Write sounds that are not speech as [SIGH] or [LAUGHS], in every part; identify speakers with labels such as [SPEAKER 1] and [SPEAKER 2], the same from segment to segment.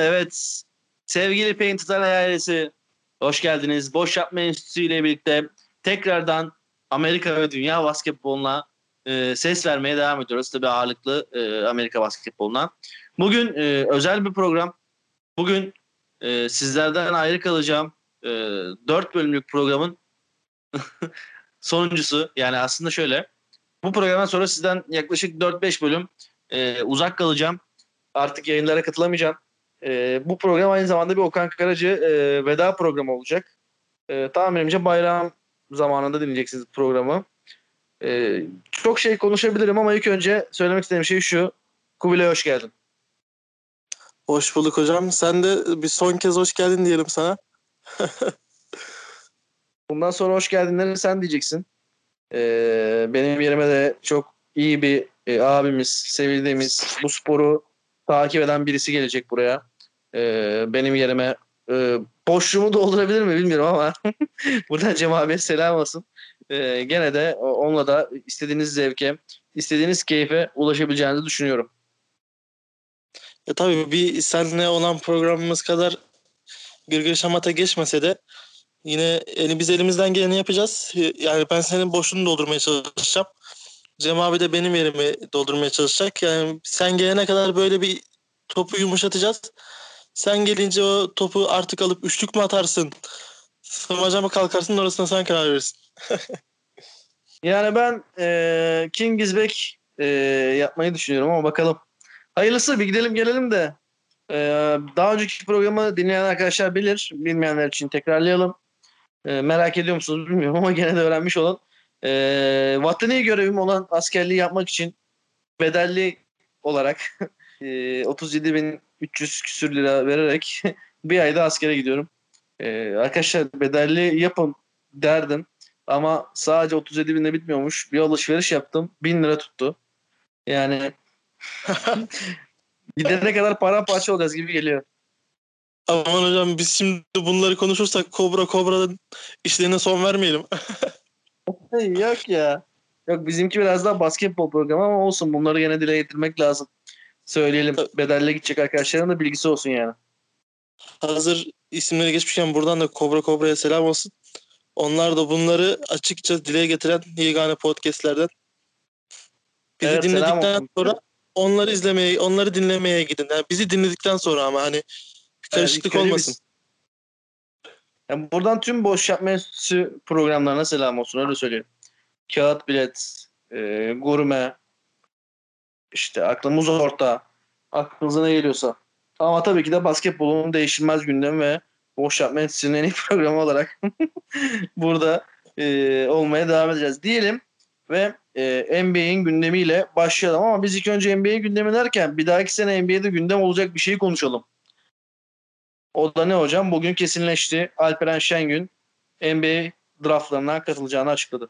[SPEAKER 1] Evet. Sevgili Painted ailesi hoş geldiniz. Boş Yapma Enstitüsü ile birlikte tekrardan Amerika ve dünya basketboluna e, ses vermeye devam ediyoruz. Tabii ağırlıklı e, Amerika basketboluna. Bugün e, özel bir program. Bugün e, sizlerden ayrı kalacağım e, 4 bölümlük programın [LAUGHS] sonuncusu. Yani aslında şöyle. Bu programdan sonra sizden yaklaşık 4-5 bölüm e, uzak kalacağım. Artık yayınlara katılamayacağım. E, bu program aynı zamanda bir Okan Karacı e, veda programı olacak. E, tahminimce bayram zamanında dinleyeceksiniz programı. E, çok şey konuşabilirim ama ilk önce söylemek istediğim şey şu. Kubilay hoş geldin.
[SPEAKER 2] Hoş bulduk hocam. Sen de bir son kez hoş geldin diyelim sana. [LAUGHS]
[SPEAKER 1] Bundan sonra hoş geldinleri sen diyeceksin. Ee, benim yerime de çok iyi bir e, abimiz, sevildiğimiz, bu sporu takip eden birisi gelecek buraya. Ee, benim yerime e, boşluğumu doldurabilir mi bilmiyorum ama [LAUGHS] buradan Cem abiye selam olsun. Ee, gene de onunla da istediğiniz zevke, istediğiniz keyfe ulaşabileceğinizi düşünüyorum.
[SPEAKER 2] E tabii bir seninle olan programımız kadar gırgır şamata geçmese de yine yani biz elimizden geleni yapacağız. Yani ben senin boşluğunu doldurmaya çalışacağım. Cem abi de benim yerimi doldurmaya çalışacak. Yani sen gelene kadar böyle bir topu yumuşatacağız. Sen gelince o topu artık alıp üçlük mü atarsın? Smaca mı kalkarsın orasına sen karar verirsin. [LAUGHS]
[SPEAKER 1] yani ben e, King is e, yapmayı düşünüyorum ama bakalım. Hayırlısı bir gidelim gelelim de. E, daha önceki programı dinleyen arkadaşlar bilir. Bilmeyenler için tekrarlayalım. E, merak ediyor musunuz bilmiyorum ama gene de öğrenmiş olun. E, vatani görevim olan askerliği yapmak için bedelli olarak [LAUGHS] e, 37.300 küsür lira vererek [LAUGHS] bir ayda askere gidiyorum. E, arkadaşlar bedelli yapın derdim. Ama sadece 37 binde bitmiyormuş. Bir alışveriş yaptım. 1000 lira tuttu. Yani [LAUGHS] gidene kadar paramparça olacağız gibi geliyor.
[SPEAKER 2] Aman hocam biz şimdi bunları konuşursak Kobra Kobra'nın işlerine son vermeyelim.
[SPEAKER 1] Yok ya. Yok bizimki biraz daha basketbol programı ama olsun bunları gene dile getirmek lazım. Söyleyelim bedelle gidecek arkadaşların da bilgisi olsun yani.
[SPEAKER 2] Hazır isimleri geçmişken buradan da Kobra Kobra'ya selam olsun. Onlar da bunları açıkça dile getiren yegane podcastlerden. Bizi evet, dinledikten sonra onları izlemeye, onları dinlemeye gidin. Yani bizi dinledikten sonra ama hani karışıklık evet, olmasın. Biz...
[SPEAKER 1] Yani buradan tüm boş yapma enstitüsü programlarına selam olsun öyle söyleyeyim. Kağıt bilet, e, gurme, işte aklımız orta, aklınıza ne geliyorsa. Ama tabii ki de basketbolun değişilmez gündem ve boş yapma enstitüsünün en iyi [LAUGHS] programı olarak [LAUGHS] burada e, olmaya devam edeceğiz. Diyelim ve e, NBA'in gündemiyle başlayalım ama biz ilk önce NBA gündemi derken bir dahaki sene NBA'de gündem olacak bir şeyi konuşalım. O da ne hocam? Bugün kesinleşti. Alperen Şengün NBA draftlarına katılacağını açıkladı.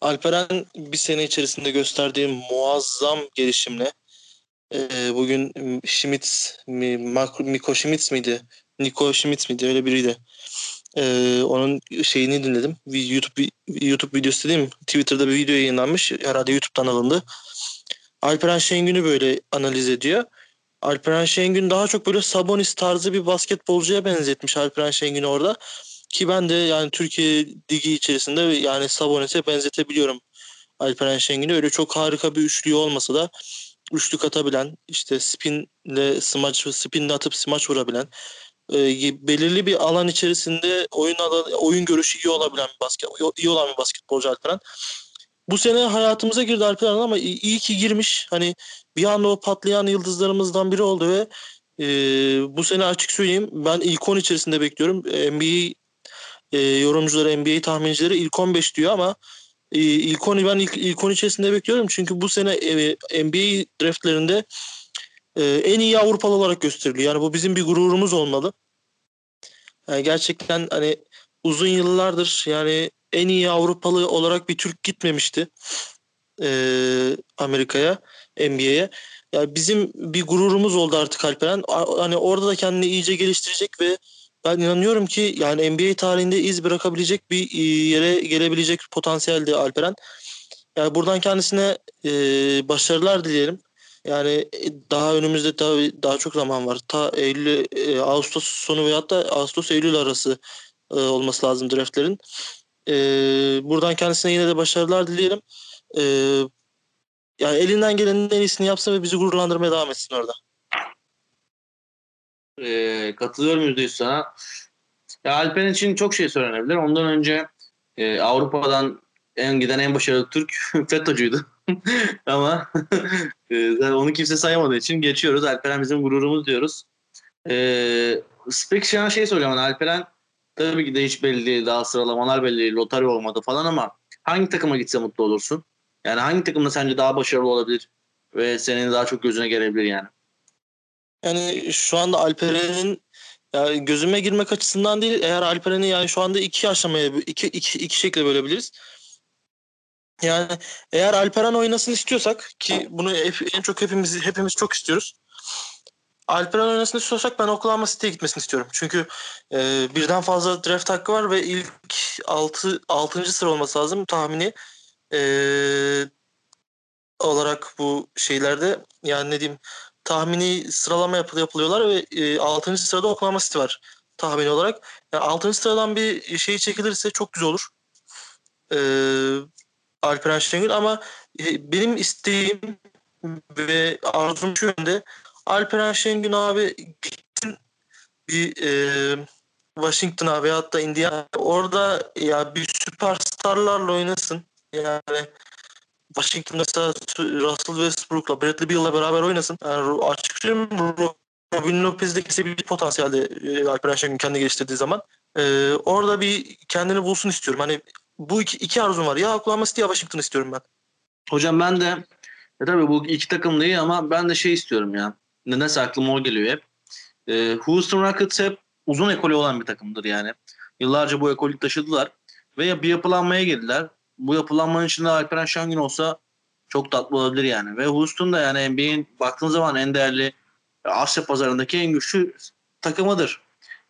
[SPEAKER 2] Alperen bir sene içerisinde gösterdiği muazzam gelişimle e, bugün Schmitz mi, Miko Schmitz miydi? Niko Schmitz miydi? Öyle biriydi. E, onun şeyini dinledim. YouTube YouTube videosu değil? Twitter'da bir video yayınlanmış. Herhalde YouTube'dan alındı. Alperen Şengün'ü böyle analiz ediyor. Alperen Şengün daha çok böyle Sabonis tarzı bir basketbolcuya benzetmiş Alperen Şengün'ü orada. Ki ben de yani Türkiye ligi içerisinde yani Sabonis'e benzetebiliyorum Alperen Şengün'ü. Öyle çok harika bir üçlü olmasa da üçlük atabilen, işte spinle smaç, spinle atıp smaç vurabilen, e, belirli bir alan içerisinde oyun alanı, oyun görüşü iyi olabilen bir basket, iyi olan bir basketbolcu Alperen. Bu sene hayatımıza girdi Alperen ama iyi ki girmiş. Hani bir anda o patlayan yıldızlarımızdan biri oldu ve e, bu sene açık söyleyeyim ben ilk 10 içerisinde bekliyorum. NBA e, yorumcuları, NBA tahmincileri ilk 15 diyor ama e, ilk 10'u ben ilk, ilk 10 içerisinde bekliyorum. Çünkü bu sene e, NBA draftlerinde e, en iyi Avrupalı olarak gösteriliyor. Yani bu bizim bir gururumuz olmalı. Yani gerçekten hani uzun yıllardır yani en iyi Avrupalı olarak bir Türk gitmemişti e, Amerika'ya, NBA'ye. Yani bizim bir gururumuz oldu artık Alperen. Hani orada da kendini iyice geliştirecek ve ben inanıyorum ki yani NBA tarihinde iz bırakabilecek bir e, yere gelebilecek potansiyelde Alperen. Yani buradan kendisine e, başarılar dileyelim. Yani e, daha önümüzde tabii daha çok zaman var. Ta Eylül, e, Ağustos sonu veyahut da Ağustos Eylül arası e, olması lazım draftlerin. E, buradan kendisine yine de başarılar dileyelim. E, yani elinden gelenin en iyisini yapsın ve bizi gururlandırmaya devam etsin orada.
[SPEAKER 1] E, katılıyorum yüzde yüz sana. Ya Alpen için çok şey söylenebilir. Ondan önce e, Avrupa'dan en giden en başarılı Türk [LAUGHS] FETÖ'cüydü. [LAUGHS] Ama [LAUGHS] e, onu kimse sayamadığı için geçiyoruz. Alperen bizim gururumuz diyoruz. E, an şey. Hani Alperen tabii ki de hiç belli değil. Daha sıralamalar belli değil. Lotari olmadı falan ama hangi takıma gitse mutlu olursun? Yani hangi takımda sence daha başarılı olabilir ve senin daha çok gözüne gelebilir yani?
[SPEAKER 2] Yani şu anda Alperen'in yani gözüme girmek açısından değil eğer Alperen'i yani şu anda iki aşamaya iki, iki, iki şekilde bölebiliriz. Yani eğer Alperen oynasın istiyorsak ki bunu en çok hepimiz hepimiz çok istiyoruz. Alperen oynasın istiyorsak ben Oklahoma City'ye gitmesini istiyorum. Çünkü e, birden fazla draft hakkı var ve ilk 6 6. sıra olması lazım tahmini. E, olarak bu şeylerde yani ne diyeyim tahmini sıralama yapı, yapılıyorlar ve e, 6. sırada Oklahoma City var tahmini olarak. Yani 6. sıradan bir şey çekilirse çok güzel olur. E, Alperen Şengül ama e, benim isteğim ve arzum şu yönde Alperen Şengün abi gitsin bir e, Washington'a veyahut da Indiana orada ya bir süperstarlarla oynasın. Yani Washington mesela Russell Westbrook'la Bradley Beal'la beraber oynasın. Yani açık Robin Lopez'de kesebilir potansiyelde e, Alperen Şengün kendi geliştirdiği zaman. E, orada bir kendini bulsun istiyorum. Hani bu iki, iki arzum var. Ya Oklahoma City ya Washington istiyorum ben.
[SPEAKER 1] Hocam ben de e tabii bu iki takım değil ama ben de şey istiyorum ya. Nedense aklıma o geliyor hep. E, Houston Rockets hep uzun ekolü olan bir takımdır yani. Yıllarca bu ekolü taşıdılar. Ve bir yapılanmaya girdiler. Bu yapılanmanın içinde Alperen Şangün olsa çok tatlı olabilir yani. Ve Houston da yani NBA'in baktığın zaman en değerli Asya pazarındaki en güçlü takımıdır.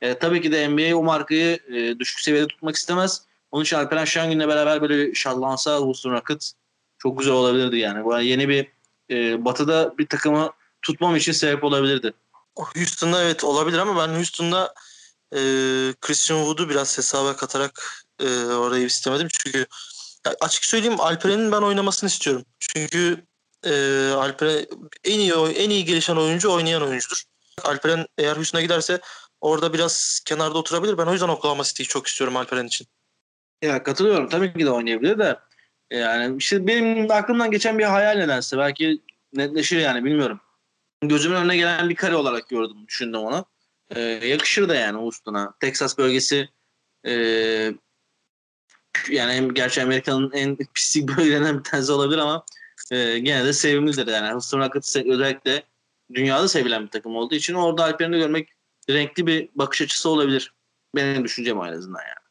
[SPEAKER 1] E, tabii ki de NBA o markayı e, düşük seviyede tutmak istemez. Onun için Alperen Şengün'le beraber böyle şallansa Houston Rockets çok güzel olabilirdi yani. Bu yeni bir e, batıda bir takımı tutmam için sebep olabilirdi.
[SPEAKER 2] Houston'da evet olabilir ama ben Houston'da e, Christian Wood'u biraz hesaba katarak e, orayı istemedim. Çünkü açık söyleyeyim Alperen'in ben oynamasını istiyorum. Çünkü e, Alperen en iyi en iyi gelişen oyuncu oynayan oyuncudur. Alperen eğer Houston'a giderse orada biraz kenarda oturabilir. Ben o yüzden Oklahoma City'yi çok istiyorum Alperen için.
[SPEAKER 1] Ya katılıyorum. Tabii ki de oynayabilir de yani işte benim aklımdan geçen bir hayal nedense. Belki netleşir yani bilmiyorum. Gözümün önüne gelen bir kare olarak gördüm, düşündüm onu. Ee, yakışır da yani Houston'a. Texas bölgesi e, yani gerçi Amerika'nın en [LAUGHS] pislik bölgelerinden bir tanesi olabilir ama e, gene de sevimlidir yani. Houston Rockets özellikle dünyada sevilen bir takım olduğu için orada Alperen'i görmek renkli bir bakış açısı olabilir. Benim düşüncem en azından yani.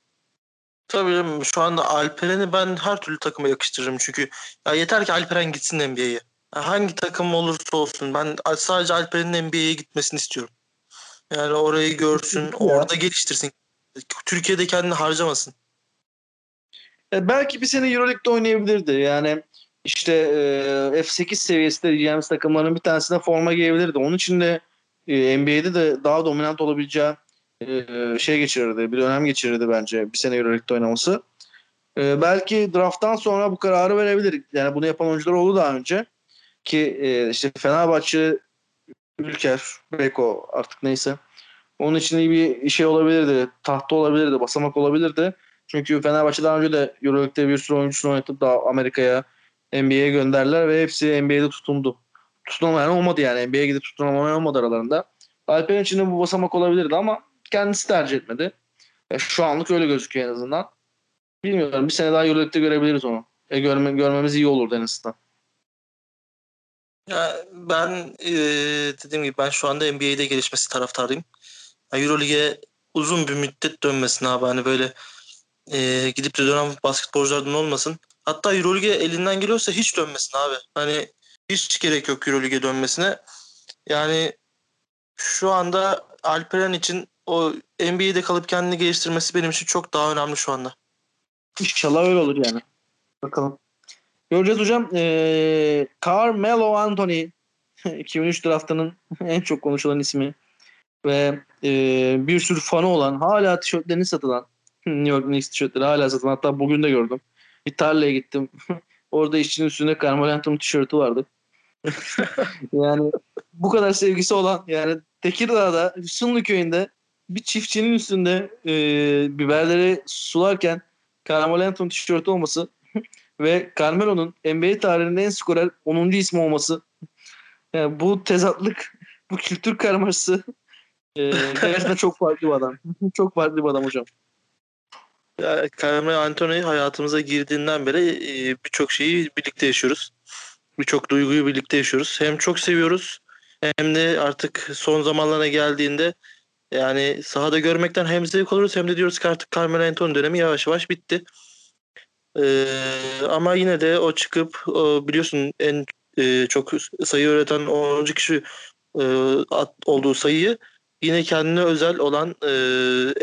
[SPEAKER 2] Tabii canım şu anda Alperen'i ben her türlü takıma yakıştırırım çünkü ya yeter ki Alperen gitsin NBA'ye. Hangi takım olursa olsun ben sadece Alperen'in NBA'ye gitmesini istiyorum. Yani orayı görsün, ya. orada geliştirsin. Türkiye'de kendini harcamasın.
[SPEAKER 1] E, belki bir sene Euroleague'de oynayabilirdi. Yani işte e, F8 seviyesinde diyeceğimiz takımların bir tanesine forma giyebilirdi. Onun için de e, NBA'de de daha dominant olabileceği e, şey geçirirdi. Bir dönem geçirirdi bence bir sene Euroleague'de oynaması. E, belki drafttan sonra bu kararı verebilir. Yani bunu yapan oyuncular oldu daha önce. Ki e, işte Fenerbahçe, Ülker, Beko artık neyse. Onun için iyi bir şey olabilirdi. Tahta olabilirdi, basamak olabilirdi. Çünkü Fenerbahçe daha önce de Euroleague'de bir sürü oyuncusunu oynatıp da Amerika'ya, NBA'ye gönderdiler ve hepsi NBA'de tutundu. Tutunamayan olmadı yani. NBA'ye gidip tutunamayan olmadı aralarında. Alper'in için de bu basamak olabilirdi ama kendisi tercih etmedi. E, şu anlık öyle gözüküyor en azından. Bilmiyorum. Bir sene daha Euroleague'de görebiliriz onu. E, görme, görmemiz iyi olurdu en azından.
[SPEAKER 2] Ya ben e, dediğim gibi ben şu anda NBA'de gelişmesi taraftarıyım. Yani Euroleague'e uzun bir müddet dönmesin abi. Hani böyle e, gidip de dönen basketbolculardan olmasın. Hatta Euroleague'e elinden geliyorsa hiç dönmesin abi. Hani hiç gerek yok Euroleague'e dönmesine. Yani şu anda Alperen için o NBA'de kalıp kendini geliştirmesi benim için çok daha önemli şu anda.
[SPEAKER 1] İnşallah öyle olur yani. Bakalım. Göreceğiz hocam. Ee, Carmelo Anthony [LAUGHS] 2003 draftının [LAUGHS] en çok konuşulan ismi ve e, bir sürü fanı olan hala tişörtlerini satılan [LAUGHS] New York Knicks tişörtleri hala satılan hatta bugün de gördüm. Bir tarlaya gittim. Orada işçinin üstünde Carmelo Anthony tişörtü vardı. yani bu kadar sevgisi olan yani Tekirdağ'da Hüsnü köyünde bir çiftçinin üstünde e, biberleri sularken Carmelo Anthony tişörtü olması ve Carmelo'nun NBA tarihinde en skorer 10. ismi olması yani bu tezatlık bu kültür karmaşası e, gerçekten çok farklı bir adam. çok farklı bir adam hocam.
[SPEAKER 2] Ya, Carmelo Anthony hayatımıza girdiğinden beri e, birçok şeyi birlikte yaşıyoruz. Birçok duyguyu birlikte yaşıyoruz. Hem çok seviyoruz hem de artık son zamanlarına geldiğinde yani sahada görmekten hem zevk alıyoruz hem de diyoruz ki artık Carmelo Anthony dönemi yavaş yavaş bitti. Ee, ama yine de o çıkıp o biliyorsun en e, çok sayı üreten 10. kişi e, at, olduğu sayıyı yine kendine özel olan e,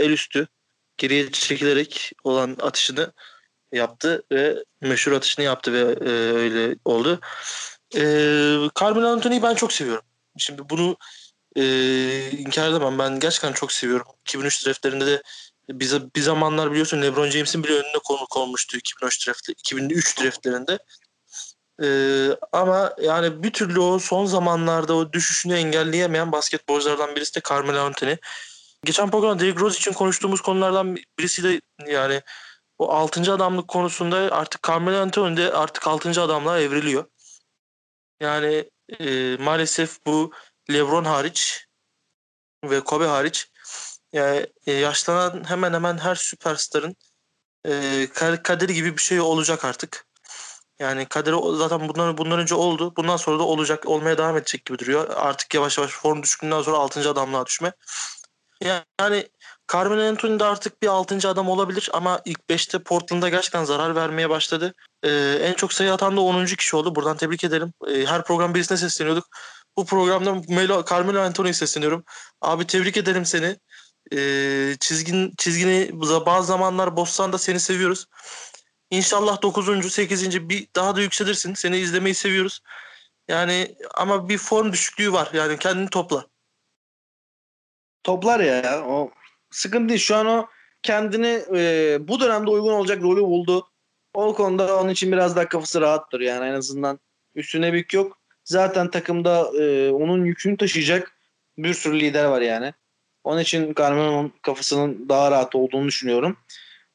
[SPEAKER 2] el üstü geriye çekilerek olan atışını yaptı ve meşhur atışını yaptı ve e, öyle oldu. E, Carmelo Anthony'yi ben çok seviyorum. Şimdi bunu e, inkar edemem. Ben gerçekten çok seviyorum. 2003 draftlerinde de bize bir zamanlar biliyorsun LeBron James'in bile önüne konuk olmuştu 2003 draft 2003 draftlerinde. Ee, ama yani bir türlü o son zamanlarda o düşüşünü engelleyemeyen basketbolculardan birisi de Carmelo Anthony. Geçen programda Derrick Rose için konuştuğumuz konulardan birisi de yani o 6. adamlık konusunda artık Carmelo Anthony de artık 6. adamlığa evriliyor. Yani e, maalesef bu LeBron hariç ve Kobe hariç yani e, yaşlanan hemen hemen her süperstarın e, kaderi gibi bir şey olacak artık. Yani kaderi zaten bundan, bundan önce oldu. Bundan sonra da olacak, olmaya devam edecek gibi duruyor. Artık yavaş yavaş form düşkünden sonra 6. adamlığa düşme. Yani Carmelo Anthony de artık bir 6. adam olabilir ama ilk 5'te Portland'a gerçekten zarar vermeye başladı. Ee, en çok sayı atan da 10. kişi oldu. Buradan tebrik edelim. Ee, her program birisine sesleniyorduk. Bu programda Melo, Carmelo Anthony'ye sesleniyorum. Abi tebrik ederim seni. Ee, çizgin çizgini bazı zamanlar bozsan da seni seviyoruz. İnşallah 9. 8. bir daha da yükselirsin. Seni izlemeyi seviyoruz. Yani ama bir form düşüklüğü var. Yani kendini topla.
[SPEAKER 1] Toplar ya. O sıkıntı değil. Şu an o kendini e, bu dönemde uygun olacak rolü buldu. O konuda onun için biraz daha kafası rahattır yani en azından üstüne bir yok. Zaten takımda e, onun yükünü taşıyacak bir sürü lider var yani. Onun için Carmelo'nun kafasının daha rahat olduğunu düşünüyorum.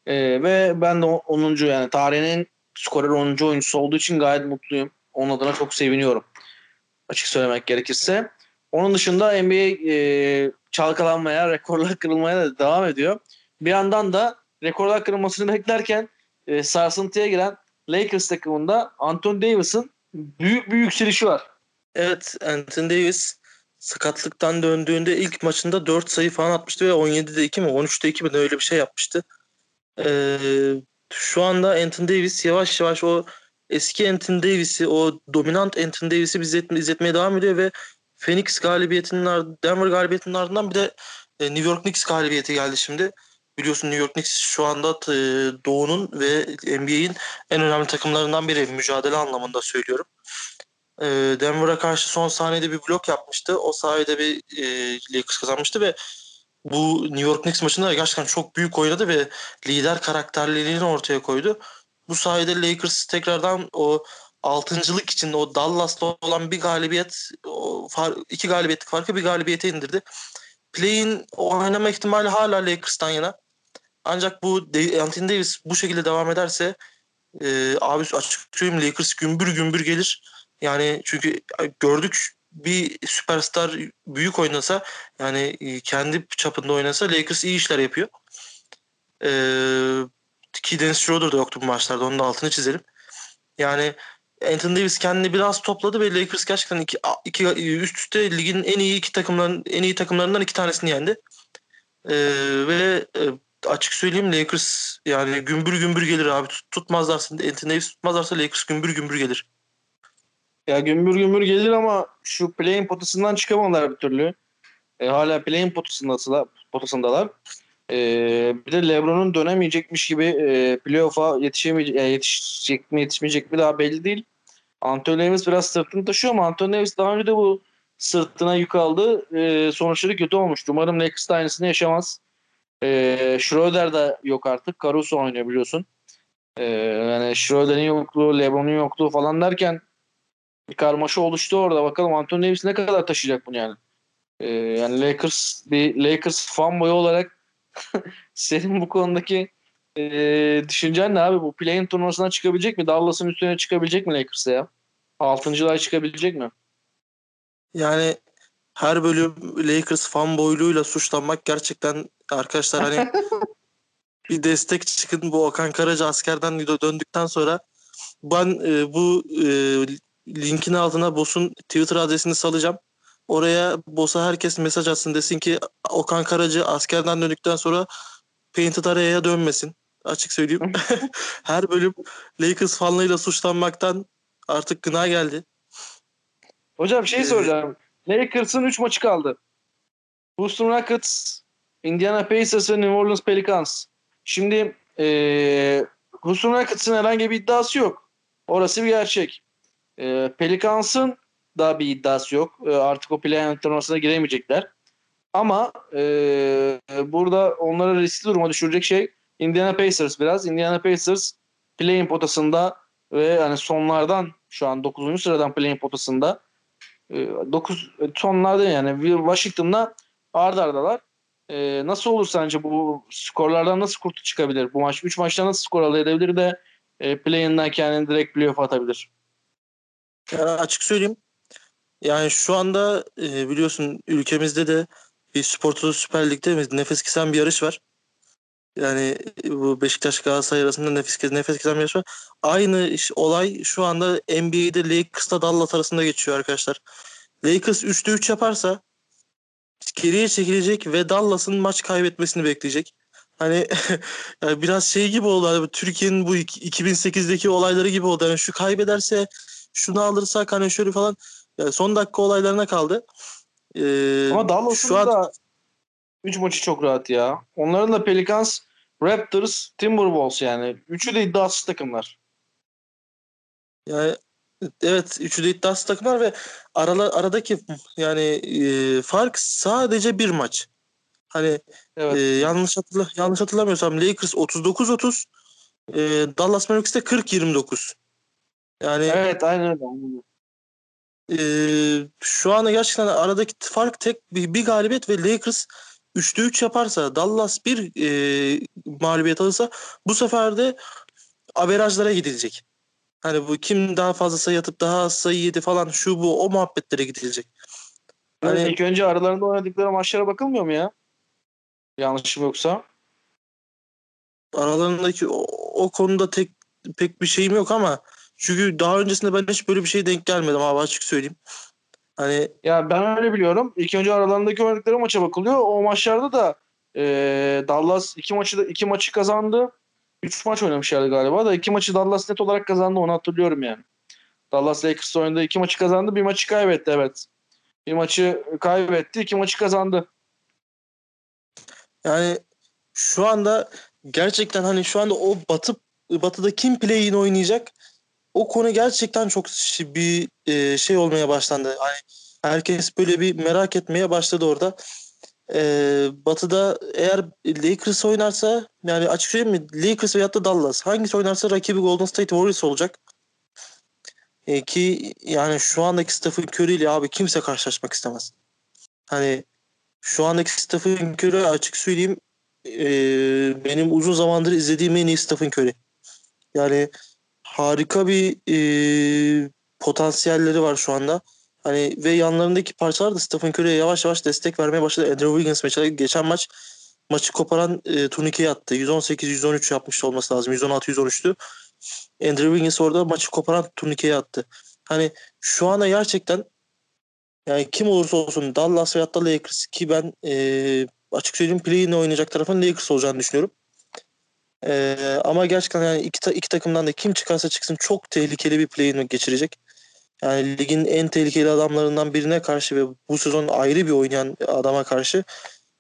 [SPEAKER 1] E, ve ben de 10. yani tarihin skorer 10. oyuncusu olduğu için gayet mutluyum. Onun adına çok seviniyorum. Açık söylemek gerekirse. Onun dışında NBA e, çalkalanmaya, rekorlar kırılmaya da devam ediyor. Bir yandan da rekorlar kırılmasını beklerken e, sarsıntıya giren Lakers takımında Anthony Davis'ın büyük bir yükselişi var.
[SPEAKER 2] Evet Anthony Davis sakatlıktan döndüğünde ilk maçında 4 sayı falan atmıştı ve 17'de 2 mi 13'te 2 mi öyle bir şey yapmıştı. Ee, şu anda Anthony Davis yavaş yavaş o eski Anthony Davis'i o dominant Anthony Davis'i bize izletmeye devam ediyor ve Phoenix galibiyetinin Denver galibiyetinin ardından bir de e, New York Knicks galibiyeti geldi şimdi. Biliyorsun New York Knicks şu anda e, Doğu'nun ve NBA'in en önemli takımlarından biri mücadele anlamında söylüyorum. E, Denver'a karşı son saniyede bir blok yapmıştı. O sayede bir Lakers kazanmıştı ve bu New York Knicks maçında gerçekten çok büyük oynadı ve lider karakterliliğini ortaya koydu. Bu sayede Lakers tekrardan o altıncılık için o Dallas'la olan bir galibiyet o far, iki galibiyetlik farkı bir galibiyete indirdi. Play'in oynama ihtimali hala Lakers'tan yana. Ancak bu Anthony Davis bu şekilde devam ederse e, abi açık söyleyeyim Lakers gümbür gümbür gelir. Yani çünkü gördük bir süperstar büyük oynasa yani e, kendi çapında oynasa Lakers iyi işler yapıyor. Ee, ki Dennis Schroeder da yoktu bu maçlarda. Onun da altını çizelim. Yani Anthony Davis kendini biraz topladı ve Lakers gerçekten iki, iki üst üste ligin en iyi iki takımların en iyi takımlarından iki tanesini yendi. Ee, ve e, açık söyleyeyim Lakers yani gümbür gümbür gelir abi. Tut, tutmazlarsa Anthony Davis tutmazlarsa Lakers gümbür gümbür gelir.
[SPEAKER 1] Ya gümbür gümbür gelir ama şu play'in potasından çıkamadılar bir türlü. E, hala play'in potasındalar. potasındalar. Ee, bir de LeBron'un dönemeyecekmiş gibi e, playoff'a yetişemeyecek, yani yetişecek mi yetişmeyecek mi daha belli değil. Anthony Davis biraz sırtını taşıyor ama Anthony Davis daha önce de bu sırtına yük aldı. Ee, sonuçları kötü olmuştu. Umarım Lakers aynısını yaşamaz. Ee, Schroeder de yok artık. Caruso oynuyor biliyorsun. Ee, yani Schroeder'in yokluğu, LeBron'un yokluğu falan derken bir karmaşa oluştu orada. Bakalım Anthony Davis ne kadar taşıyacak bunu yani. Ee, yani Lakers bir Lakers fanboy olarak [LAUGHS] senin bu konudaki e, düşüncen ne abi? Bu play-in turnuvasına çıkabilecek mi? Dallas'ın üstüne çıkabilecek mi Lakers'a ya? Altıncılığa çıkabilecek mi?
[SPEAKER 2] Yani her bölüm Lakers fanboyluğuyla suçlanmak gerçekten arkadaşlar hani [LAUGHS] bir destek çıkın bu Okan Karaca askerden döndükten sonra ben e, bu e, linkin altına Boss'un Twitter adresini salacağım. Oraya Boss'a herkes mesaj atsın desin ki Okan Karaca askerden döndükten sonra Painted Area'ya dönmesin. Açık söyleyeyim. [LAUGHS] Her bölüm Lakers fanlığıyla suçlanmaktan artık gına geldi.
[SPEAKER 1] Hocam şey soracağım. Lakers'ın 3 maçı kaldı. Houston Rockets, Indiana Pacers ve New Orleans Pelicans. Şimdi ee, Houston Rockets'ın herhangi bir iddiası yok. Orası bir gerçek. E, Pelicans'ın da bir iddiası yok. E, artık o play-in turnuvasına giremeyecekler. Ama e, burada onları riskli duruma düşürecek şey Indiana Pacers biraz. Indiana Pacers play-in potasında ve yani sonlardan şu an 9. sıradan play-in potasında 9 e, sonlarda yani Washington'la ard ardalar. E, nasıl olur sence bu skorlardan nasıl kurtu çıkabilir? Bu maç 3 maçta nasıl skor elde edebilir de e, play-in'den kendini direkt playoff atabilir?
[SPEAKER 2] Yani açık söyleyeyim. Yani şu anda e, biliyorsun ülkemizde de bir spor Süper Lig'de nefes kesen bir yarış var. Yani bu Beşiktaş Galatasaray arasında nefes, nefes kesen bir yarış var. Aynı iş, olay şu anda NBA'de Lakers'la Dallas arasında geçiyor arkadaşlar. Lakers 3'te 3 yaparsa geriye çekilecek ve Dallas'ın maç kaybetmesini bekleyecek. Hani [LAUGHS] yani biraz şey gibi oldu. Hani Türkiye'nin bu 2008'deki olayları gibi oldu. Yani şu kaybederse şunu alırsak hani şöyle falan yani son dakika olaylarına kaldı.
[SPEAKER 1] Ee, Ama Dallas'ın şu an... da 3 maçı çok rahat ya. Onların da Pelicans, Raptors, Timberwolves yani. Üçü de iddiasız takımlar.
[SPEAKER 2] Yani evet üçü de iddiasız takımlar ve arala, aradaki yani e, fark sadece bir maç. Hani evet. e, yanlış hatırla yanlış hatırlamıyorsam Lakers 39-30 e, Dallas Mavericks de 40-29.
[SPEAKER 1] Yani Evet aynen öyle.
[SPEAKER 2] E, şu anda gerçekten aradaki fark tek bir, bir galibiyet ve Lakers 3'te 3 yaparsa Dallas bir e, mağlubiyet alırsa bu sefer de averajlara gidilecek. Hani bu kim daha fazla sayı atıp daha az sayı yedi falan şu bu o muhabbetlere gidilecek.
[SPEAKER 1] Hani ilk önce aralarında oynadıkları maçlara bakılmıyor mu ya? Yanlışım yoksa.
[SPEAKER 2] Aralarındaki o, o konuda tek pek bir şeyim yok ama çünkü daha öncesinde ben hiç böyle bir şey denk gelmedim abi açık söyleyeyim. Hani
[SPEAKER 1] ya ben öyle biliyorum. İlk önce aralarındaki oynadıkları maça bakılıyor. O maçlarda da e, Dallas iki maçı da iki maçı kazandı. Üç maç oynamışlardı galiba da iki maçı Dallas net olarak kazandı onu hatırlıyorum yani. Dallas Lakers oynadı iki maçı kazandı bir maçı kaybetti evet. Bir maçı kaybetti iki maçı kazandı.
[SPEAKER 2] Yani şu anda gerçekten hani şu anda o batı batıda kim play'in oynayacak o konu gerçekten çok bir e, şey olmaya başlandı. Hani herkes böyle bir merak etmeye başladı orada. E, batı'da eğer Lakers oynarsa yani açık söyleyeyim mi Lakers veyahut da Dallas hangisi oynarsa rakibi Golden State Warriors olacak. E, ki yani şu andaki Stephen Curry ile abi kimse karşılaşmak istemez. Hani şu andaki Stephen Curry açık söyleyeyim e, benim uzun zamandır izlediğim en iyi Stephen Curry. Yani harika bir e, potansiyelleri var şu anda. Hani ve yanlarındaki parçalar da Stephen Curry'e yavaş yavaş destek vermeye başladı. Andrew Wiggins mesela geçen maç maçı koparan e, turnikeyi attı. 118-113 yapmış olması lazım. 116-113'tü. Andrew Wiggins orada maçı koparan turnikeyi attı. Hani şu anda gerçekten yani kim olursa olsun Dallas veyahut da Lakers ki ben e, açık söyleyeyim play'in oynayacak tarafın Lakers olacağını düşünüyorum. E, ama gerçekten yani iki, iki takımdan da kim çıkarsa çıksın çok tehlikeli bir play'in geçirecek. Yani ligin en tehlikeli adamlarından birine karşı ve bu sezon ayrı bir oynayan adama karşı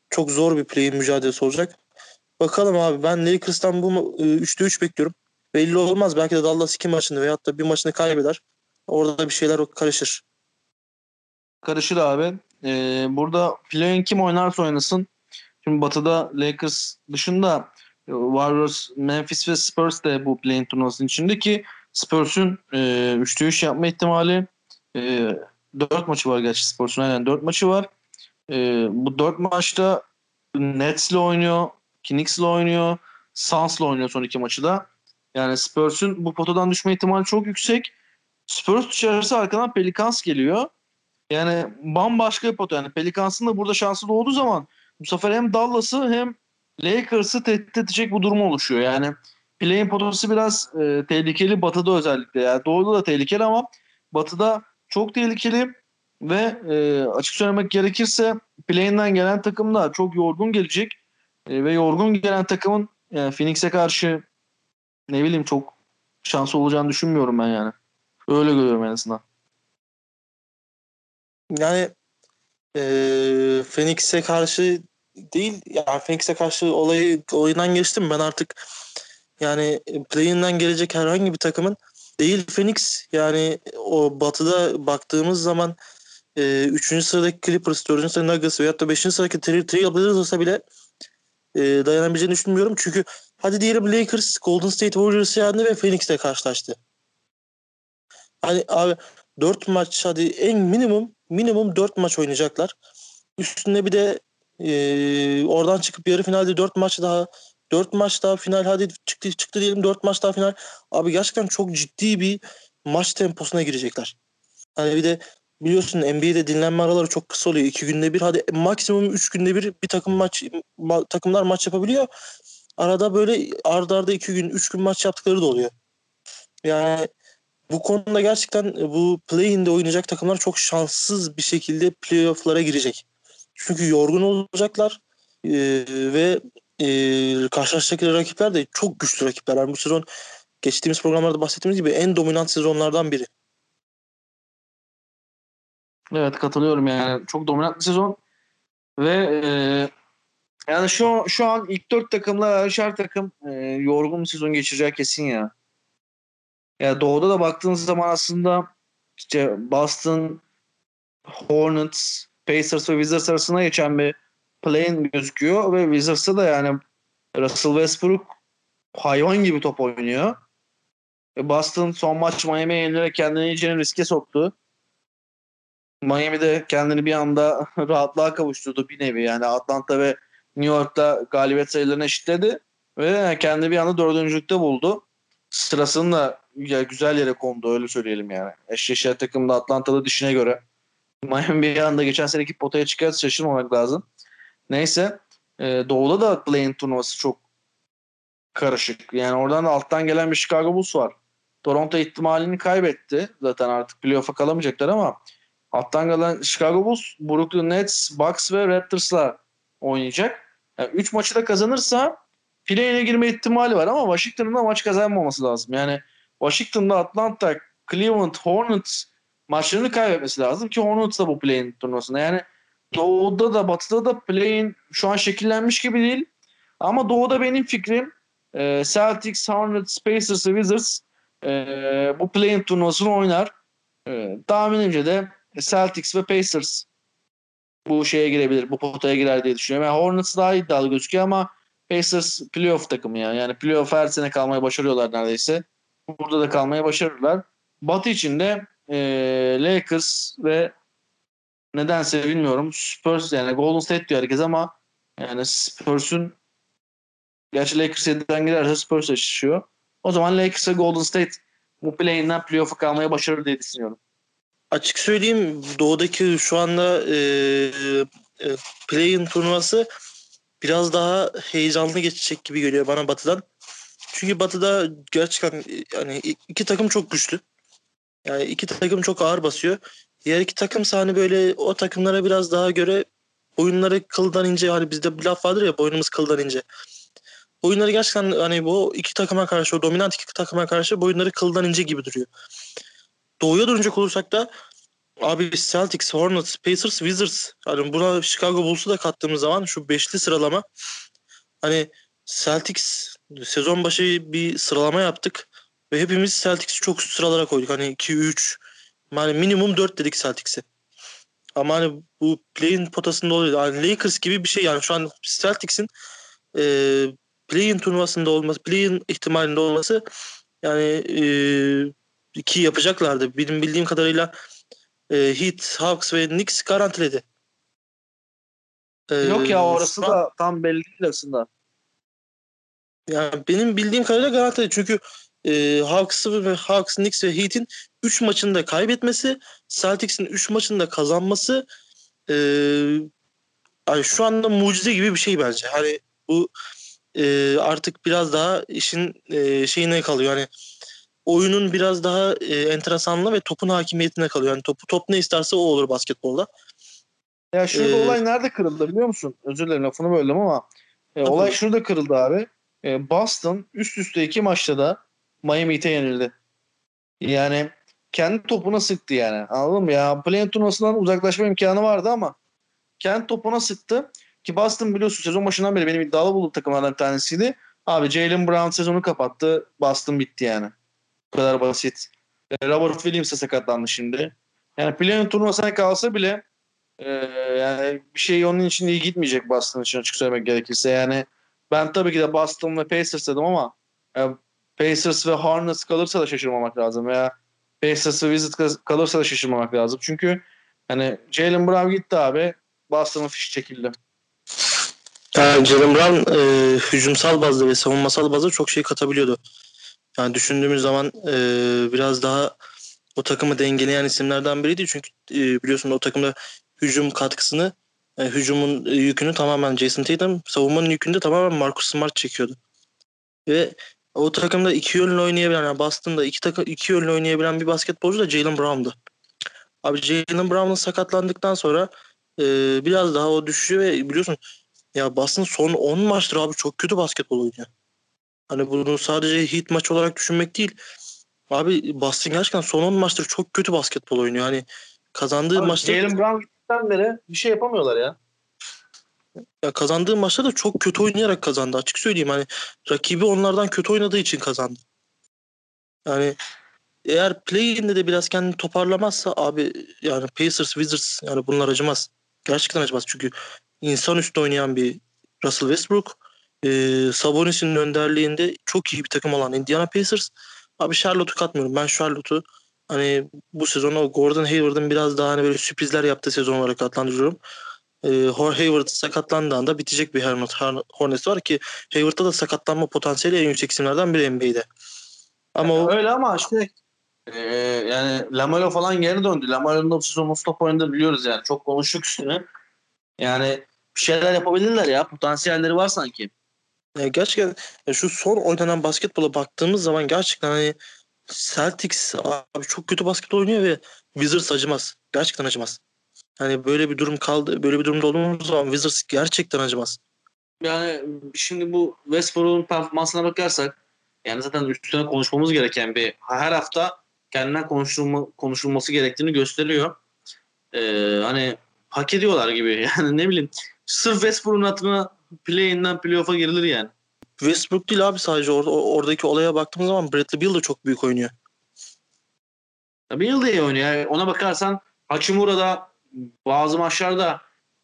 [SPEAKER 2] çok zor bir play mücadelesi olacak. Bakalım abi ben Lakers'tan bu 3'te 3 bekliyorum. Belli olmaz. Belki de Dallas iki maçını veyahut da bir maçını kaybeder. Orada da bir şeyler karışır.
[SPEAKER 1] Karışır abi. Ee, burada play kim oynarsa oynasın. Şimdi Batı'da Lakers dışında Warriors, Memphis ve Spurs de bu play-in turnuvasının içinde ki Spurs'un e, 3'te 3 yapma ihtimali e, 4 maçı var gerçi Spurs'un aynen 4 maçı var. E, bu 4 maçta Nets'le oynuyor, Knicks'le oynuyor, Suns'la oynuyor son iki maçı da. Yani Spurs'un bu potadan düşme ihtimali çok yüksek. Spurs dışarısı arkadan Pelicans geliyor. Yani bambaşka bir pota. Yani Pelicans'ın da burada şansı doğduğu zaman bu sefer hem Dallas'ı hem Lakers'ı tehdit edecek bu durum oluşuyor. Yani play'in potası biraz e, tehlikeli Batı'da özellikle. Yani Doğu'da da tehlikeli ama Batı'da çok tehlikeli ve e, açık söylemek gerekirse play'inden gelen takım da çok yorgun gelecek. E, ve yorgun gelen takımın yani Phoenix'e karşı ne bileyim çok şansı olacağını düşünmüyorum ben yani. Öyle görüyorum en azından.
[SPEAKER 2] Yani e, Phoenix'e karşı değil yani Phoenix'e karşı olayı oyundan geçtim ben artık yani play'inden gelecek herhangi bir takımın değil Phoenix yani o batıda baktığımız zaman 3. E, sıradaki Clippers, 4. sıradaki Nuggets veyahut da 5. sıradaki Trailblazers olsa bile e, dayanabileceğini düşünmüyorum. Çünkü hadi diyelim Lakers, Golden State Warriors yendi ve Phoenix'le karşılaştı. Hani abi 4 maç hadi en minimum minimum 4 maç oynayacaklar. Üstünde bir de e, oradan çıkıp yarı finalde 4 maç daha 4 maç daha final hadi çıktı çıktı diyelim 4 maç daha final. Abi gerçekten çok ciddi bir maç temposuna girecekler. Hani bir de biliyorsun NBA'de dinlenme araları çok kısa oluyor. 2 günde bir hadi maksimum 3 günde bir bir takım maç ma, takımlar maç yapabiliyor. Arada böyle ardarda arda 2 gün 3 gün maç yaptıkları da oluyor. Yani bu konuda gerçekten bu play-in'de oynayacak takımlar çok şanssız bir şekilde playoff'lara girecek. Çünkü yorgun olacaklar e, ve e, karşılaşacakları rakipler de çok güçlü rakipler. Yani bu sezon geçtiğimiz programlarda bahsettiğimiz gibi en dominant sezonlardan biri.
[SPEAKER 1] Evet katılıyorum yani. Çok dominant bir sezon ve e, yani şu şu an ilk dört takımla her takım e, yorgun bir sezon geçirecek kesin ya. Yani doğuda da baktığınız zaman aslında işte Boston, Hornets, Pacers ve Wizards arasında geçen bir play gözüküyor ve Wizards'ta da yani Russell Westbrook hayvan gibi top oynuyor. Boston son maç Miami'ye yenilerek kendini iyice riske soktu. Miami de kendini bir anda [LAUGHS] rahatlığa kavuşturdu bir nevi. Yani Atlanta ve New York'ta galibiyet sayılarını eşitledi ve kendini bir anda dördüncülükte buldu. Sırasını da güzel yere kondu öyle söyleyelim yani. Eşleşen takımda Atlanta'da dişine göre. Miami bir anda geçen seneki potaya çıkarsa şaşırmamak lazım. Neyse. E, Doğu'da da play turnuvası çok karışık. Yani oradan da alttan gelen bir Chicago Bulls var. Toronto ihtimalini kaybetti. Zaten artık playoff'a kalamayacaklar ama alttan gelen Chicago Bulls, Brooklyn Nets, Bucks ve Raptors'la oynayacak. Yani üç maçı da kazanırsa play-in'e girme ihtimali var ama Washington'ın da maç kazanmaması lazım. Yani Washington'da Atlanta, Cleveland, Hornets maçlarını kaybetmesi lazım ki Hornets da bu play-in turnuvasında. Yani Doğu'da da Batı'da da play-in şu an şekillenmiş gibi değil. Ama Doğu'da benim fikrim e, Celtics, Hornets, Pacers Wizards e, bu play-in turnuvasını oynar. E, tahminimce de Celtics ve Pacers bu şeye girebilir, bu potaya girer diye düşünüyorum. Yani Hornets daha iddialı gözüküyor ama Pacers playoff takımı yani. Yani playoff her sene kalmayı başarıyorlar neredeyse. Burada da kalmayı başarırlar. Batı için de e, Lakers ve nedense bilmiyorum Spurs yani Golden State diyor herkes ama yani Spurs'un gerçi Lakers 7'den girerse Spurs eşleşiyor. O zaman Lakers ve Golden State bu play'inden playoff'a kalmayı başarır diye düşünüyorum.
[SPEAKER 2] Açık söyleyeyim doğudaki şu anda e, e, play-in turnuvası biraz daha heyecanlı geçecek gibi geliyor bana batıdan. Çünkü batıda gerçekten yani iki takım çok güçlü. Yani iki takım çok ağır basıyor. Diğer iki takım hani böyle o takımlara biraz daha göre oyunları kıldan ince. Hani bizde bir laf vardır ya boynumuz kıldan ince. Oyunları gerçekten hani bu iki takıma karşı o dominant iki takıma karşı boyunları kıldan ince gibi duruyor. Doğuya dönecek olursak da abi Celtics, Hornets, Pacers, Wizards hani buna Chicago Bulls'u da kattığımız zaman şu beşli sıralama hani Celtics sezon başı bir sıralama yaptık ve hepimiz Celtics'i çok üst sıralara koyduk. Hani 2 3 yani minimum 4 dedik Celtics'e. Ama hani bu play-in potasında oluyor. Yani Lakers gibi bir şey yani şu an Celtics'in e, play-in turnuvasında olması, play-in ihtimalinde olması yani e, ki yapacaklardı. Benim bildiğim kadarıyla e, Heat, Hawks ve Knicks garantiledi.
[SPEAKER 1] E, Yok ya orası da tam belli değil aslında.
[SPEAKER 2] Yani benim bildiğim kadarıyla garantiledi. Çünkü e, Hawks ve Hawks, Knicks ve Heat'in 3 maçında kaybetmesi, Celtics'in 3 maçında kazanması e, yani şu anda mucize gibi bir şey bence. Hani bu e, artık biraz daha işin e, şeyine kalıyor. Hani oyunun biraz daha e, enteresanlığı ve topun hakimiyetine kalıyor. Yani topu top ne isterse o olur basketbolda.
[SPEAKER 1] Ya şurada ee, olay nerede kırıldı biliyor musun? Özür dilerim lafını böldüm ama e, olay şurada kırıldı abi. E, Boston üst üste iki maçta da Miami Heat'e yenildi. Yani kendi topuna sıktı yani. Anladın mı ya? Play turnuvasından uzaklaşma imkanı vardı ama kendi topuna sıktı. Ki Boston biliyorsun sezon başından beri benim iddialı bulduğum takımlardan bir tanesiydi. Abi Jalen Brown sezonu kapattı. Boston bitti yani. Bu kadar basit. E, Robert Williams da sakatlandı şimdi. Yani play turnuvasına kalsa bile e, yani bir şey onun için iyi gitmeyecek Boston için açık söylemek gerekirse. Yani ben tabii ki de Boston ve Pacers dedim ama e, Pacers ve Hornets kalırsa da şaşırmamak lazım veya Pacers ve Wizards kalırsa da şaşırmamak lazım. Çünkü hani Jalen Brown gitti abi. Boston'ın fişi çekildi.
[SPEAKER 2] Yani Jalen Brown e, hücumsal bazda ve savunmasal bazda çok şey katabiliyordu. Yani düşündüğümüz zaman e, biraz daha o takımı dengeleyen isimlerden biriydi. Çünkü e, biliyorsun o takımda hücum katkısını, e, hücumun yükünü tamamen Jason Tatum, savunmanın yükünü de tamamen Marcus Smart çekiyordu. Ve o takımda iki yönlü oynayabilen, yani Boston'da iki, takım, iki yönlü oynayabilen bir basketbolcu da Jalen Brown'du. Abi Jalen Brown'un sakatlandıktan sonra e, biraz daha o düşüşü ve biliyorsun ya Boston son 10 maçtır abi çok kötü basketbol oynuyor. Hani bunu sadece hit maç olarak düşünmek değil. Abi Boston gerçekten son 10 maçtır çok kötü basketbol oynuyor. Hani kazandığı abi, maçta...
[SPEAKER 1] Jalen Brown gittikten beri bir şey yapamıyorlar ya.
[SPEAKER 2] Ya kazandığı maçta da çok kötü oynayarak kazandı. Açık söyleyeyim hani rakibi onlardan kötü oynadığı için kazandı. Yani eğer play-in'de de biraz kendini toparlamazsa abi yani Pacers, Wizards yani bunlar acımaz. Gerçekten acımaz çünkü insan üstü oynayan bir Russell Westbrook e, Sabonis'in önderliğinde çok iyi bir takım olan Indiana Pacers. Abi Charlotte'u katmıyorum. Ben Charlotte'u hani bu sezonu Gordon Hayward'ın biraz daha hani böyle sürprizler yaptığı sezon olarak adlandırıyorum. E, Hayward sakatlandığı anda bitecek bir Hornets var ki Hayward'da da sakatlanma potansiyeli en yüksek isimlerden biri NBA'de.
[SPEAKER 1] Ama yani o... Öyle ama işte e, yani Lamelo falan geri döndü. Lamelo'nun da bu sezon non-stop oynadığı biliyoruz yani. Çok konuştuk üstüne. Yani bir şeyler yapabilirler ya. Potansiyelleri var sanki.
[SPEAKER 2] Ya gerçekten ya şu son oynanan basketbola baktığımız zaman gerçekten hani Celtics abi çok kötü basketbol oynuyor ve Wizards acımaz. Gerçekten acımaz. Hani böyle bir durum kaldı. Böyle bir durumda olduğumuz zaman Wizards gerçekten acımaz.
[SPEAKER 1] Yani şimdi bu Westbrook'un performansına bakarsak yani zaten üstüne konuşmamız gereken bir her hafta kendinden konuşulma, konuşulması gerektiğini gösteriyor. Ee, hani hak ediyorlar gibi. [LAUGHS] Yani ne bileyim sırf Westbrook'un hatırına play-in'den playoff'a girilir yani.
[SPEAKER 2] Westbrook değil abi sadece orada oradaki olaya baktığımız zaman Bradley Beal de çok büyük oynuyor.
[SPEAKER 1] Beal de iyi oynuyor. Yani ona bakarsan Hachimura'da bazı maçlarda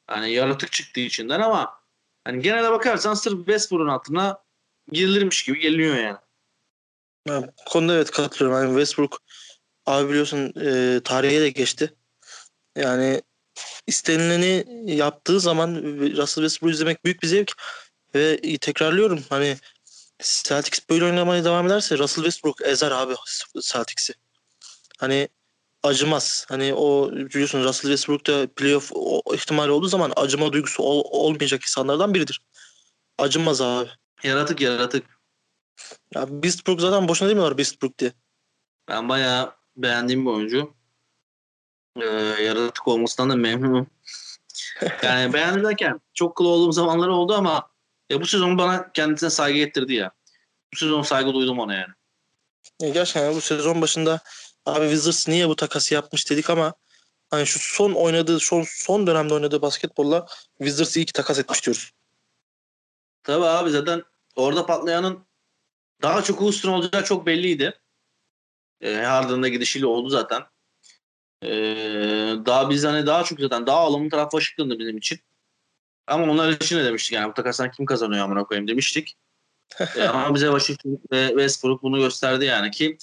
[SPEAKER 1] hani yaratık çıktığı içinden ama hani genelde bakarsan sırf Westbrook'un altına girilirmiş gibi geliyor yani.
[SPEAKER 2] bu konuda evet katılıyorum. Yani Westbrook abi biliyorsun e, tarihe de geçti. Yani istenileni yaptığı zaman Russell Westbrook izlemek büyük bir zevk. Ve tekrarlıyorum hani Celtics böyle oynamaya devam ederse Russell Westbrook ezer abi Celtics'i. Hani acımaz. Hani o biliyorsun Russell Westbrook da playoff ihtimali olduğu zaman acıma duygusu ol, olmayacak insanlardan biridir. Acımaz abi.
[SPEAKER 1] Yaratık yaratık.
[SPEAKER 2] Ya Westbrook zaten boşuna demiyorlar Westbrook diye.
[SPEAKER 1] Ben bayağı beğendiğim bir oyuncu. Ee, yaratık olmasından da memnunum. [LAUGHS] yani beğendim derken çok kıl olduğum zamanları oldu ama ya bu sezon bana kendisine saygı getirdi ya. Bu sezon saygı duydum ona yani.
[SPEAKER 2] Ya gerçekten bu sezon başında abi Wizards niye bu takası yapmış dedik ama hani şu son oynadığı son, son dönemde oynadığı basketbolla Wizards iyi ki takas etmiş diyoruz.
[SPEAKER 1] Tabii abi zaten orada patlayanın daha çok Houston olacağı çok belliydi. E, Harden'da gidişiyle oldu zaten. E, daha biz hani daha çok zaten daha alımlı taraf Washington'dı bizim için. Ama onlar için de demiştik yani bu takasdan kim kazanıyor amına koyayım demiştik. [LAUGHS] e, ama bize Washington ve Westbrook bunu gösterdi yani ki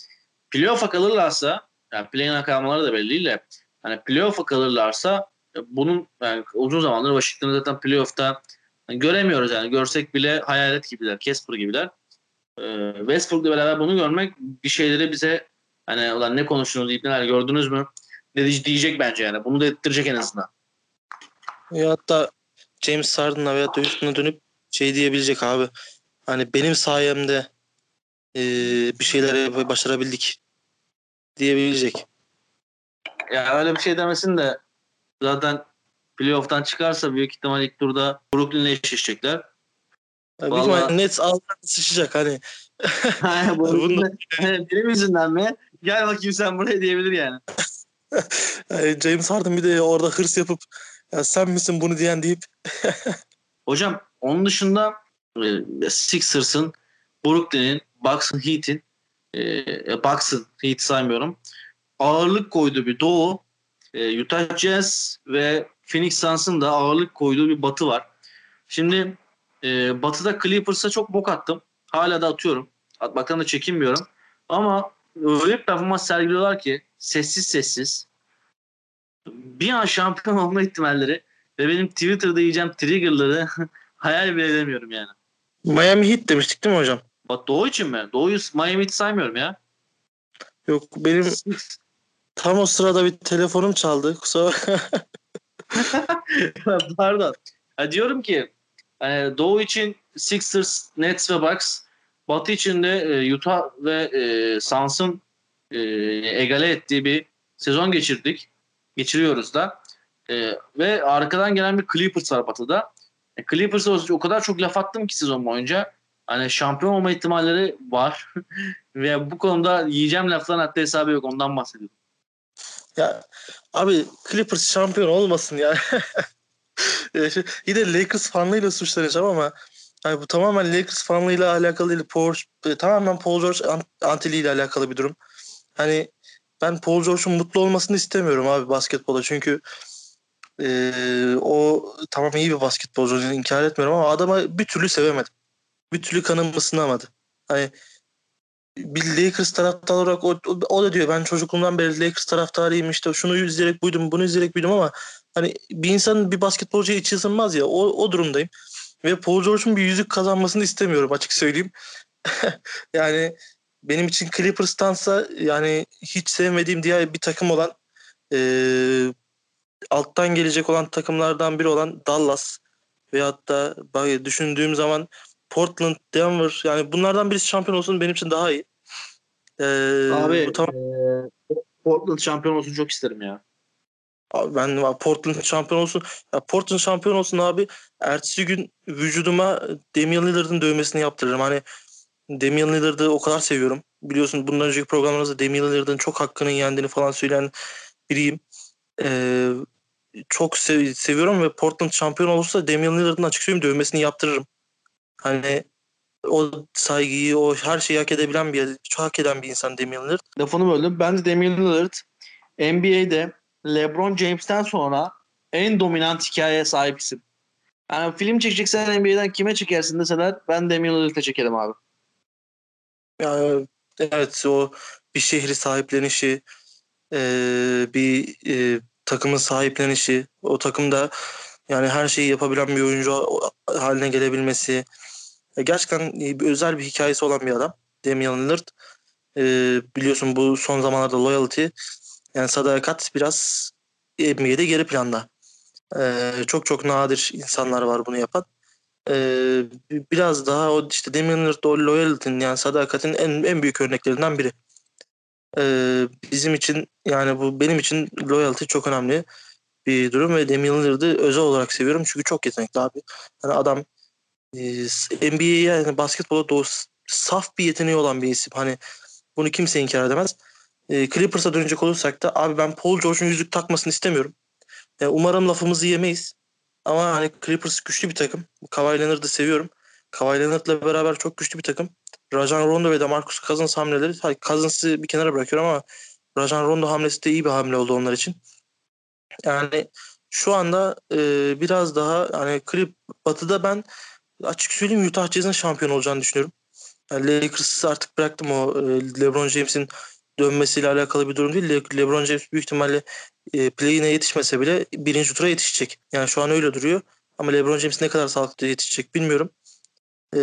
[SPEAKER 1] playoff'a kalırlarsa yani play'ine kalmaları da belli değil de hani playoff'a kalırlarsa e, bunun yani uzun zamandır Washington'ı zaten playoff'ta yani göremiyoruz yani görsek bile hayalet gibiler, Casper gibiler. Ee, Westbrook'la beraber bunu görmek bir şeyleri bize hani ulan ne konuştunuz deyip neler gördünüz mü? Ne diyecek bence yani. Bunu da ettirecek en azından.
[SPEAKER 2] Ya hatta James Harden'a veya da dönüp şey diyebilecek abi. Hani benim sayemde e, bir şeyler başarabildik diyebilecek.
[SPEAKER 1] Ya öyle bir şey demesin de zaten playoff'tan çıkarsa büyük ihtimal ilk turda Brooklyn'le eşleşecekler.
[SPEAKER 2] Ya Vallahi... Nets altına sıçacak hani. [LAUGHS]
[SPEAKER 1] Benim yüzünden mi? Gel bakayım sen buraya diyebilir yani. [LAUGHS]
[SPEAKER 2] yani James Harden bir de orada hırs yapıp ya sen misin bunu diyen deyip. [LAUGHS]
[SPEAKER 1] Hocam onun dışında e, Sixers'ın, Brooklyn'in, Bucks'ın, Heat'in e, Bucks'ın, Heat saymıyorum. Ağırlık koyduğu bir doğu. E, Utah Jazz ve Phoenix Suns'ın da ağırlık koyduğu bir batı var. Şimdi e, batıda Clippers'a çok bok attım. Hala da atıyorum. Atmaktan da çekinmiyorum. Ama öyle bir performans sergiliyorlar ki sessiz sessiz bir an şampiyon [LAUGHS] olma ihtimalleri ve benim Twitter'da yiyeceğim triggerları [LAUGHS] hayal bile edemiyorum yani.
[SPEAKER 2] Miami Heat demiştik değil mi hocam?
[SPEAKER 1] Bak Doğu için mi? Doğu'yu Miami Heat saymıyorum ya.
[SPEAKER 2] Yok benim tam o sırada bir telefonum çaldı. Kusura [LAUGHS]
[SPEAKER 1] Pardon. Ya diyorum ki yani Doğu için Sixers, Nets ve Bucks Batı için de e, Utah ve e, Suns'ın e, egale ettiği bir sezon geçirdik. Geçiriyoruz da. E, ve arkadan gelen bir Clippers var Batı'da. E, Clippers'a o kadar çok laf attım ki sezon boyunca. Hani şampiyon olma ihtimalleri var. [LAUGHS] ve bu konuda yiyeceğim lafların hatta hesabı yok. Ondan bahsediyorum.
[SPEAKER 2] Ya abi Clippers şampiyon olmasın ya. [LAUGHS] Yine Lakers fanlığıyla suçlanacağım ama yani bu tamamen Lakers fanlığıyla alakalı değil. Paul, e, tamamen Paul George antili ile alakalı bir durum. Hani ben Paul George'un mutlu olmasını istemiyorum abi basketbola. Çünkü e, o tamam iyi bir basketbolcu inkar etmiyorum ama adama bir türlü sevemedim. Bir türlü kanım ısınamadı. Hani bir Lakers taraftarı olarak o, o da diyor ben çocukluğumdan beri Lakers taraftarıyım işte şunu izleyerek buydum bunu izleyerek buydum ama hani bir insanın bir basketbolcuya içi ısınmaz ya o, o durumdayım. Ve Paul George'un bir yüzük kazanmasını istemiyorum açık söyleyeyim. [LAUGHS] yani benim için Clippers'tansa yani hiç sevmediğim diğer bir takım olan e, alttan gelecek olan takımlardan biri olan Dallas veyahut da düşündüğüm zaman Portland, Denver yani bunlardan birisi şampiyon olsun benim için daha iyi.
[SPEAKER 1] Ee, Abi bu tam... e, Portland şampiyon olsun çok isterim ya.
[SPEAKER 2] Abi ben Portland şampiyon olsun. Ya Portland şampiyon olsun abi. Ertesi gün vücuduma Damian Lillard'ın dövmesini yaptırırım. Hani Damian Lillard'ı o kadar seviyorum. Biliyorsun bundan önceki programlarımızda Damian Lillard'ın çok hakkının yendiğini falan söyleyen biriyim. Ee, çok sev- seviyorum ve Portland şampiyon olursa Damian Lillard'ın açık söyleyeyim dövmesini yaptırırım. Hani o saygıyı, o her şeyi hak edebilen bir, çok hak eden bir insan Damian Lillard.
[SPEAKER 1] Lafını böldüm. Bence Damian Lillard NBA'de LeBron James'ten sonra en dominant hikayeye sahip isim. Yani film çekeceksen NBA'den kime çekersin deseler ben Damian Lillard'ı çekerim abi.
[SPEAKER 2] Yani evet o bir şehri sahiplenişi, bir takımın sahiplenişi, o takımda yani her şeyi yapabilen bir oyuncu haline gelebilmesi. E, gerçekten özel bir hikayesi olan bir adam. Damian Lillard. E, biliyorsun bu son zamanlarda loyalty yani sadakat biraz NBA'de geri planda. E, çok çok nadir insanlar var bunu yapan. E, biraz daha o işte Damian Lillard o loyalty'nin yani sadakatin en, en büyük örneklerinden biri. E, bizim için yani bu benim için loyalty çok önemli bir durum ve Damian Lillard'ı özel olarak seviyorum çünkü çok yetenekli abi. Yani adam e, NBA'ye yani basketbola doğru saf bir yeteneği olan bir isim. Hani bunu kimse inkar edemez. E, Clippers'a dönecek olursak da abi ben Paul George'un yüzük takmasını istemiyorum. E, umarım lafımızı yemeyiz. Ama hani Clippers güçlü bir takım. Kawhi Leonard'ı seviyorum. Kawhi Leonard'la beraber çok güçlü bir takım. Rajan Rondo ve de Marcus Cousins hamleleri. Hayır, Cousins'ı bir kenara bırakıyorum ama Rajan Rondo hamlesi de iyi bir hamle oldu onlar için. Yani şu anda e, biraz daha hani Clip Batı'da ben açık söyleyeyim Utah Jazz'ın şampiyon olacağını düşünüyorum. Yani Lakers'ı artık bıraktım o e, LeBron James'in dönmesiyle alakalı bir durum değil. Le- LeBron James büyük ihtimalle e, play'ine yetişmese bile birinci tura yetişecek. Yani şu an öyle duruyor. Ama LeBron James ne kadar sağlıklı yetişecek bilmiyorum. E,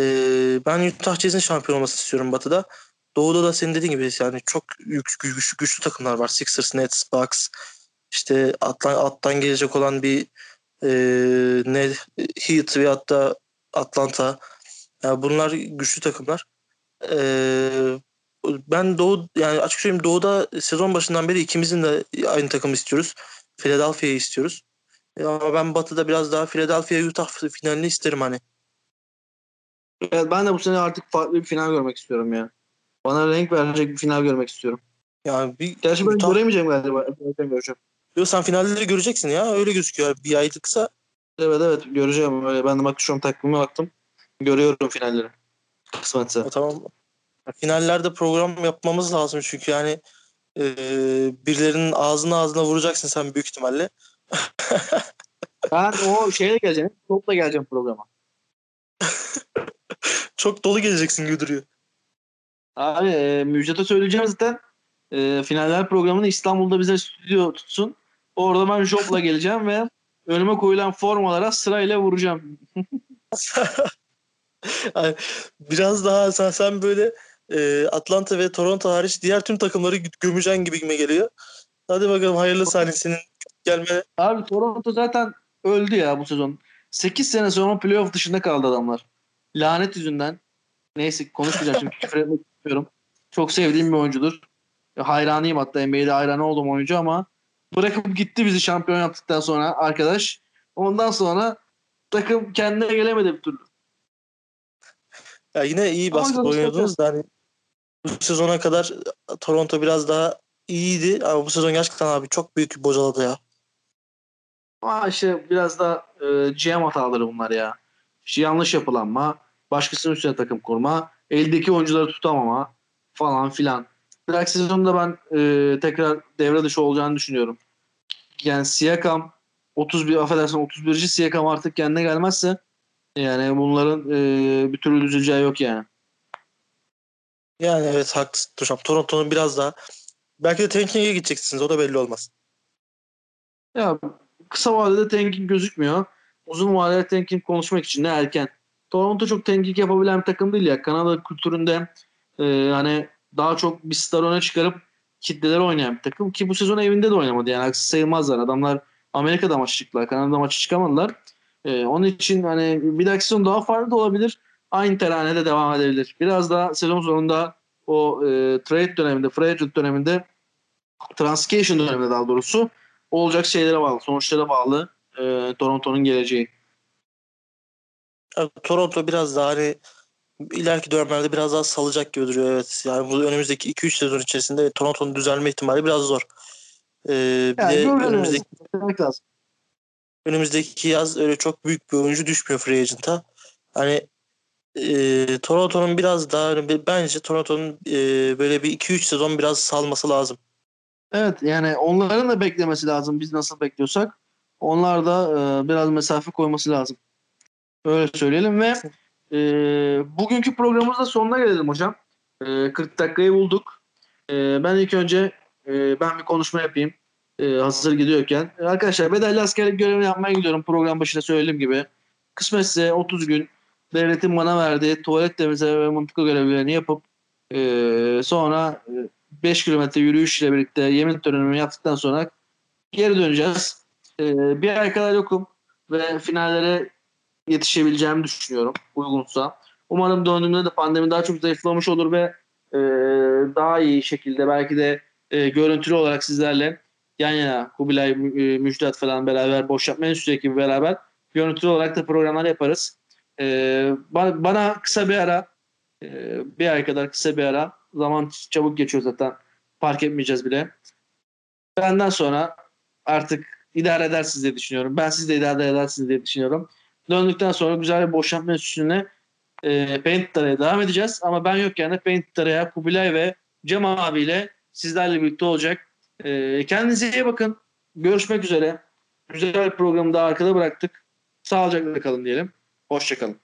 [SPEAKER 2] ben Utah Jazz'in şampiyon olmasını istiyorum Batı'da. Doğu'da da senin dediğin gibi yani çok güçlü, güçlü, güçlü takımlar var. Sixers, Nets, Bucks. İşte alttan, alttan gelecek olan bir e, ne Heat ve hatta Atlanta. Yani bunlar güçlü takımlar. E, ben Doğu yani açık söyleyeyim Doğu'da sezon başından beri ikimizin de aynı takım istiyoruz. Philadelphia'yı istiyoruz. E, ama ben Batı'da biraz daha Philadelphia Utah finalini isterim hani.
[SPEAKER 1] Evet, ben de bu sene artık farklı bir final görmek istiyorum ya. Bana renk verecek bir final görmek istiyorum.
[SPEAKER 2] Yani bir
[SPEAKER 1] Gerçi ben
[SPEAKER 2] Utah-
[SPEAKER 1] göremeyeceğim galiba. Göreceğim, göreceğim.
[SPEAKER 2] Yo, sen finalleri göreceksin ya. Öyle gözüküyor. Bir aylıksa
[SPEAKER 1] Evet evet göreceğim. Öyle. Ben de bak şu an takvime baktım. Görüyorum finalleri. Kısmetse.
[SPEAKER 2] Ya tamam. Finallerde program yapmamız lazım çünkü yani e, birilerinin ağzına ağzına vuracaksın sen büyük ihtimalle. [LAUGHS]
[SPEAKER 1] Ben o şeyle geleceğim. Topla geleceğim programa. [LAUGHS]
[SPEAKER 2] Çok dolu geleceksin gibi duruyor.
[SPEAKER 1] Abi e, Müjdat'a söyleyeceğim zaten. E, finaller programını İstanbul'da bize stüdyo tutsun. Orada ben jopla geleceğim ve önüme koyulan formalara sırayla vuracağım. [LAUGHS]
[SPEAKER 2] Biraz daha sen, sen böyle e, Atlanta ve Toronto hariç diğer tüm takımları gö- gömeceksin gibi gibi geliyor. Hadi bakalım hayırlı sahne senin gelmene.
[SPEAKER 1] Abi Toronto zaten öldü ya bu sezon. 8 sene sonra playoff dışında kaldı adamlar. Lanet yüzünden. Neyse konuşmayacağım şimdi [LAUGHS] küfür etmek istiyorum. Çok sevdiğim bir oyuncudur. Hayranıyım hatta NBA'de hayranı olduğum oyuncu ama bırakıp gitti bizi şampiyon yaptıktan sonra arkadaş. Ondan sonra takım kendine gelemedi bir türlü.
[SPEAKER 2] Ya yine iyi basketbol oynuyordunuz da hani bu sezona kadar Toronto biraz daha iyiydi ama bu sezon gerçekten abi çok büyük bir bocaladı ya.
[SPEAKER 1] Ama işte biraz da e, GM hataları bunlar ya. İşte yanlış yapılanma, başkasının üstüne takım kurma, eldeki oyuncuları tutamama falan filan. Bir dahaki sezonda ben e, tekrar devre dışı olacağını düşünüyorum. Yani Siakam 31 affedersin 31. Siakam artık kendine gelmezse yani bunların e, bir türlü düzeleceği yok yani.
[SPEAKER 2] Yani evet haklısın hocam. Toronto'nun biraz daha belki de tanking'e gideceksiniz o da belli olmaz.
[SPEAKER 1] Ya kısa vadede tanking gözükmüyor. Uzun vadede tanking konuşmak için de erken. Toronto çok tanking yapabilen bir takım değil ya. Kanada kültüründe e, hani daha çok bir star öne çıkarıp kitleleri oynayan bir takım ki bu sezon evinde de oynamadı yani haksız sayılmazlar. Adamlar Amerika'da maç çıktılar. Kanada'da maçı çıkamadılar. E, onun için hani bir dahaki sezon daha farklı da olabilir. Aynı teranede devam edebilir. Biraz daha sezon sonunda o e, trade döneminde, free agent döneminde transcation döneminde daha doğrusu olacak şeylere bağlı, sonuçlara bağlı e, Toronto'nun geleceği.
[SPEAKER 2] Toronto biraz daha hani ileriki dönemlerde biraz daha salacak gibi duruyor evet. Yani bu önümüzdeki 2-3 sezon içerisinde Toronto'nun düzelme ihtimali biraz zor. Ee, bir
[SPEAKER 1] Yani
[SPEAKER 2] de önümüzdeki,
[SPEAKER 1] lazım.
[SPEAKER 2] önümüzdeki yaz öyle çok büyük bir oyuncu düşmüyor free agent'a. Hani e, Toronto'nun biraz daha bence Toronto'nun e, böyle bir 2-3 sezon biraz salması lazım.
[SPEAKER 1] Evet yani onların da beklemesi lazım biz nasıl bekliyorsak. Onlar da e, biraz mesafe koyması lazım. Öyle söyleyelim ve [LAUGHS] e, bugünkü programımızda sonuna gelelim hocam. E, 40 dakikayı bulduk. E, ben ilk önce e, ben bir konuşma yapayım. E, hazır gidiyorken. E, arkadaşlar bedelli askerlik görevini yapmaya gidiyorum. Program başında söylediğim gibi. Kısmetse 30 gün devletin bana verdiği tuvalet temizleme ve mıntıka görevlerini yapıp e, sonra e, 5 kilometre yürüyüş ile birlikte yemin törenimi yaptıktan sonra geri döneceğiz. Ee, bir ay kadar yokum ve finallere yetişebileceğimi düşünüyorum uygunsa. Umarım döndüğümde de pandemi daha çok zayıflamış olur ve e, daha iyi şekilde belki de e, görüntülü olarak sizlerle yan yana Kubilay, e, Müjdat falan beraber boş yapma enstitüsü beraber görüntülü olarak da programlar yaparız. E, bana, bana kısa bir ara e, bir ay kadar kısa bir ara zaman çabuk geçiyor zaten fark etmeyeceğiz bile. Benden sonra artık idare edersiniz diye düşünüyorum. Ben siz de idare edersiniz diye düşünüyorum. Döndükten sonra güzel bir boşanma enstitüsüne e, Paint Tara'ya devam edeceğiz. Ama ben yokken de Paint Tara'ya Kubilay ve Cem abiyle sizlerle birlikte olacak. E, kendinize iyi bakın. Görüşmek üzere. Güzel bir programı da arkada bıraktık. Sağlıcakla kalın diyelim. Hoşçakalın.